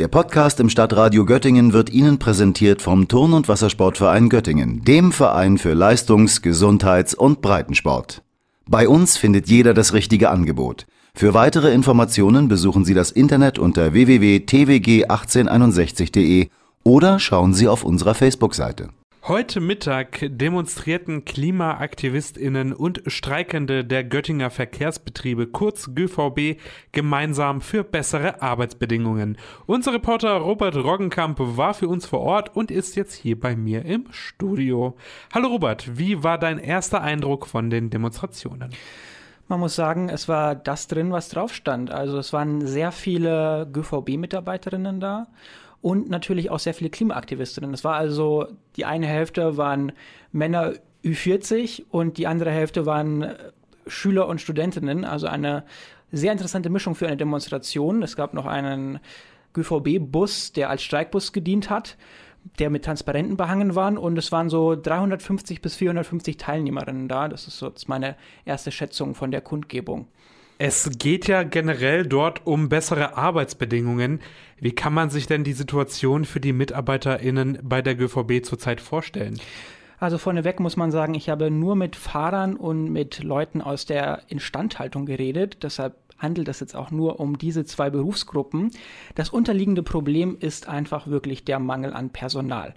Der Podcast im Stadtradio Göttingen wird Ihnen präsentiert vom Turn- und Wassersportverein Göttingen, dem Verein für Leistungs-, Gesundheits- und Breitensport. Bei uns findet jeder das richtige Angebot. Für weitere Informationen besuchen Sie das Internet unter www.twg1861.de oder schauen Sie auf unserer Facebook-Seite. Heute Mittag demonstrierten KlimaaktivistInnen und Streikende der Göttinger Verkehrsbetriebe, kurz GVB, gemeinsam für bessere Arbeitsbedingungen. Unser Reporter Robert Roggenkamp war für uns vor Ort und ist jetzt hier bei mir im Studio. Hallo Robert, wie war dein erster Eindruck von den Demonstrationen? Man muss sagen, es war das drin, was drauf stand. Also es waren sehr viele GVB-Mitarbeiterinnen da und natürlich auch sehr viele Klimaaktivistinnen. Es war also, die eine Hälfte waren Männer Ü40 und die andere Hälfte waren äh, Schüler und Studentinnen, also eine sehr interessante Mischung für eine Demonstration. Es gab noch einen GVB-Bus, der als Streikbus gedient hat, der mit Transparenten behangen war und es waren so 350 bis 450 Teilnehmerinnen da. Das ist so meine erste Schätzung von der Kundgebung. Es geht ja generell dort um bessere Arbeitsbedingungen. Wie kann man sich denn die Situation für die MitarbeiterInnen bei der GVB zurzeit vorstellen? Also vorneweg muss man sagen, ich habe nur mit Fahrern und mit Leuten aus der Instandhaltung geredet. Deshalb handelt es jetzt auch nur um diese zwei Berufsgruppen. Das unterliegende Problem ist einfach wirklich der Mangel an Personal.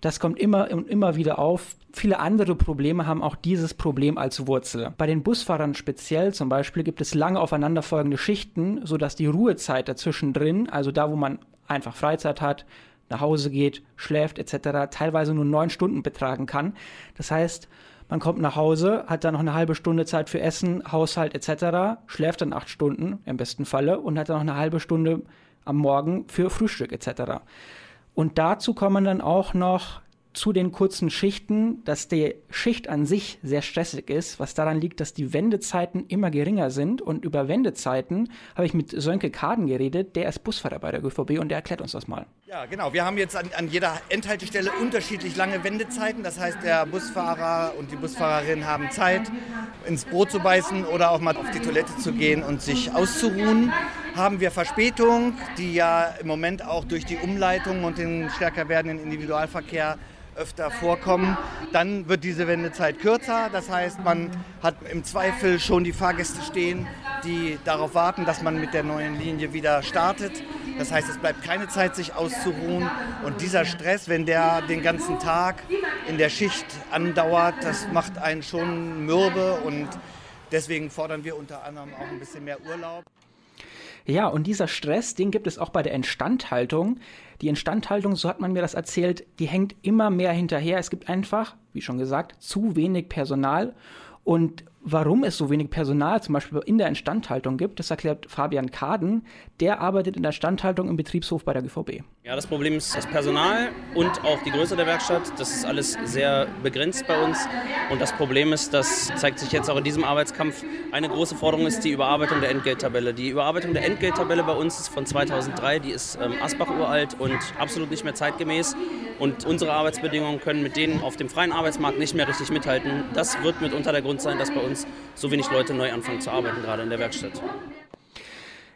Das kommt immer und immer wieder auf. Viele andere Probleme haben auch dieses Problem als Wurzel. Bei den Busfahrern speziell zum Beispiel gibt es lange aufeinanderfolgende Schichten, sodass die Ruhezeit dazwischen drin, also da, wo man einfach Freizeit hat, nach Hause geht, schläft etc., teilweise nur neun Stunden betragen kann. Das heißt, man kommt nach Hause, hat dann noch eine halbe Stunde Zeit für Essen, Haushalt etc., schläft dann acht Stunden im besten Falle und hat dann noch eine halbe Stunde am Morgen für Frühstück etc. Und dazu kommen dann auch noch zu den kurzen Schichten, dass die Schicht an sich sehr stressig ist, was daran liegt, dass die Wendezeiten immer geringer sind. Und über Wendezeiten habe ich mit Sönke Kaden geredet, der ist Busfahrer bei der GVB und der erklärt uns das mal. Ja, genau. Wir haben jetzt an, an jeder Endhaltestelle unterschiedlich lange Wendezeiten. Das heißt, der Busfahrer und die Busfahrerin haben Zeit, ins Brot zu beißen oder auch mal auf die Toilette zu gehen und sich auszuruhen. Haben wir Verspätung, die ja im Moment auch durch die Umleitung und den stärker werdenden Individualverkehr öfter vorkommen, dann wird diese Wendezeit kürzer. Das heißt, man hat im Zweifel schon die Fahrgäste stehen, die darauf warten, dass man mit der neuen Linie wieder startet. Das heißt, es bleibt keine Zeit, sich auszuruhen. Und dieser Stress, wenn der den ganzen Tag in der Schicht andauert, das macht einen schon mürbe. Und deswegen fordern wir unter anderem auch ein bisschen mehr Urlaub. Ja, und dieser Stress, den gibt es auch bei der Instandhaltung. Die Instandhaltung, so hat man mir das erzählt, die hängt immer mehr hinterher. Es gibt einfach, wie schon gesagt, zu wenig Personal. Und warum es so wenig Personal zum Beispiel in der Instandhaltung gibt, das erklärt Fabian Kaden. Der arbeitet in der Instandhaltung im Betriebshof bei der GVB. Ja, das Problem ist das Personal und auch die Größe der Werkstatt. Das ist alles sehr begrenzt bei uns. Und das Problem ist, das zeigt sich jetzt auch in diesem Arbeitskampf, eine große Forderung ist die Überarbeitung der Entgelttabelle. Die Überarbeitung der Entgelttabelle bei uns ist von 2003, die ist ähm, Asbach uralt und absolut nicht mehr zeitgemäß. Und unsere Arbeitsbedingungen können mit denen auf dem freien Arbeitsmarkt nicht mehr richtig mithalten. Das wird mitunter der Grund sein, dass bei uns so wenig Leute neu anfangen zu arbeiten, gerade in der Werkstatt.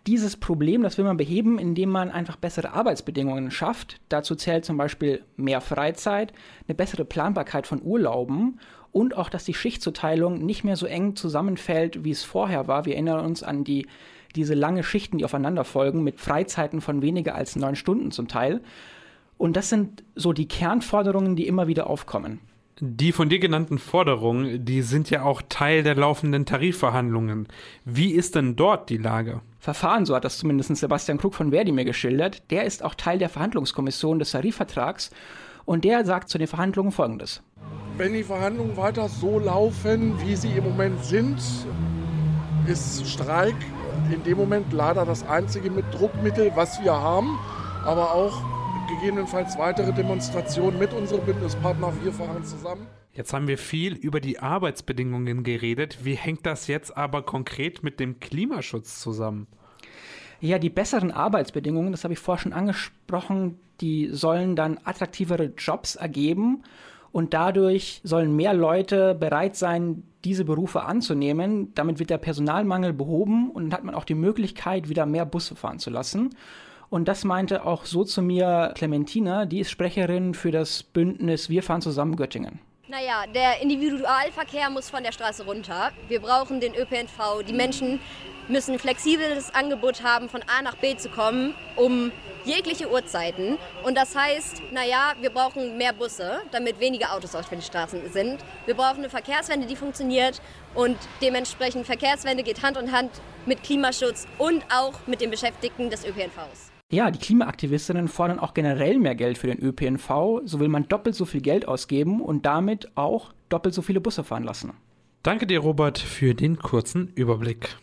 Dieses Problem, das will man beheben, indem man einfach bessere Arbeitsbedingungen schafft. Dazu zählt zum Beispiel mehr Freizeit, eine bessere Planbarkeit von Urlauben und auch, dass die Schichtzuteilung nicht mehr so eng zusammenfällt, wie es vorher war. Wir erinnern uns an die, diese lange Schichten, die aufeinander folgen, mit Freizeiten von weniger als neun Stunden zum Teil. Und das sind so die Kernforderungen, die immer wieder aufkommen. Die von dir genannten Forderungen, die sind ja auch Teil der laufenden Tarifverhandlungen. Wie ist denn dort die Lage? Verfahren, so hat das zumindest Sebastian Krug von Verdi mir geschildert. Der ist auch Teil der Verhandlungskommission des Tarifvertrags und der sagt zu den Verhandlungen Folgendes. Wenn die Verhandlungen weiter so laufen, wie sie im Moment sind, ist Streik in dem Moment leider das einzige Druckmittel, was wir haben, aber auch gegebenenfalls weitere Demonstrationen mit unserem Bündnispartner. Wir fahren zusammen. Jetzt haben wir viel über die Arbeitsbedingungen geredet. Wie hängt das jetzt aber konkret mit dem Klimaschutz zusammen? Ja, die besseren Arbeitsbedingungen, das habe ich vorher schon angesprochen, die sollen dann attraktivere Jobs ergeben und dadurch sollen mehr Leute bereit sein, diese Berufe anzunehmen. Damit wird der Personalmangel behoben und dann hat man auch die Möglichkeit, wieder mehr Busse fahren zu lassen. Und das meinte auch so zu mir Clementina, die ist Sprecherin für das Bündnis Wir fahren zusammen Göttingen. Naja, der Individualverkehr muss von der Straße runter. Wir brauchen den ÖPNV. Die Menschen müssen flexibles Angebot haben, von A nach B zu kommen, um jegliche Uhrzeiten. Und das heißt, naja, wir brauchen mehr Busse, damit weniger Autos auf den Straßen sind. Wir brauchen eine Verkehrswende, die funktioniert. Und dementsprechend Verkehrswende geht Hand in Hand mit Klimaschutz und auch mit den Beschäftigten des ÖPNVs. Ja, die Klimaaktivistinnen fordern auch generell mehr Geld für den ÖPNV. So will man doppelt so viel Geld ausgeben und damit auch doppelt so viele Busse fahren lassen. Danke dir, Robert, für den kurzen Überblick.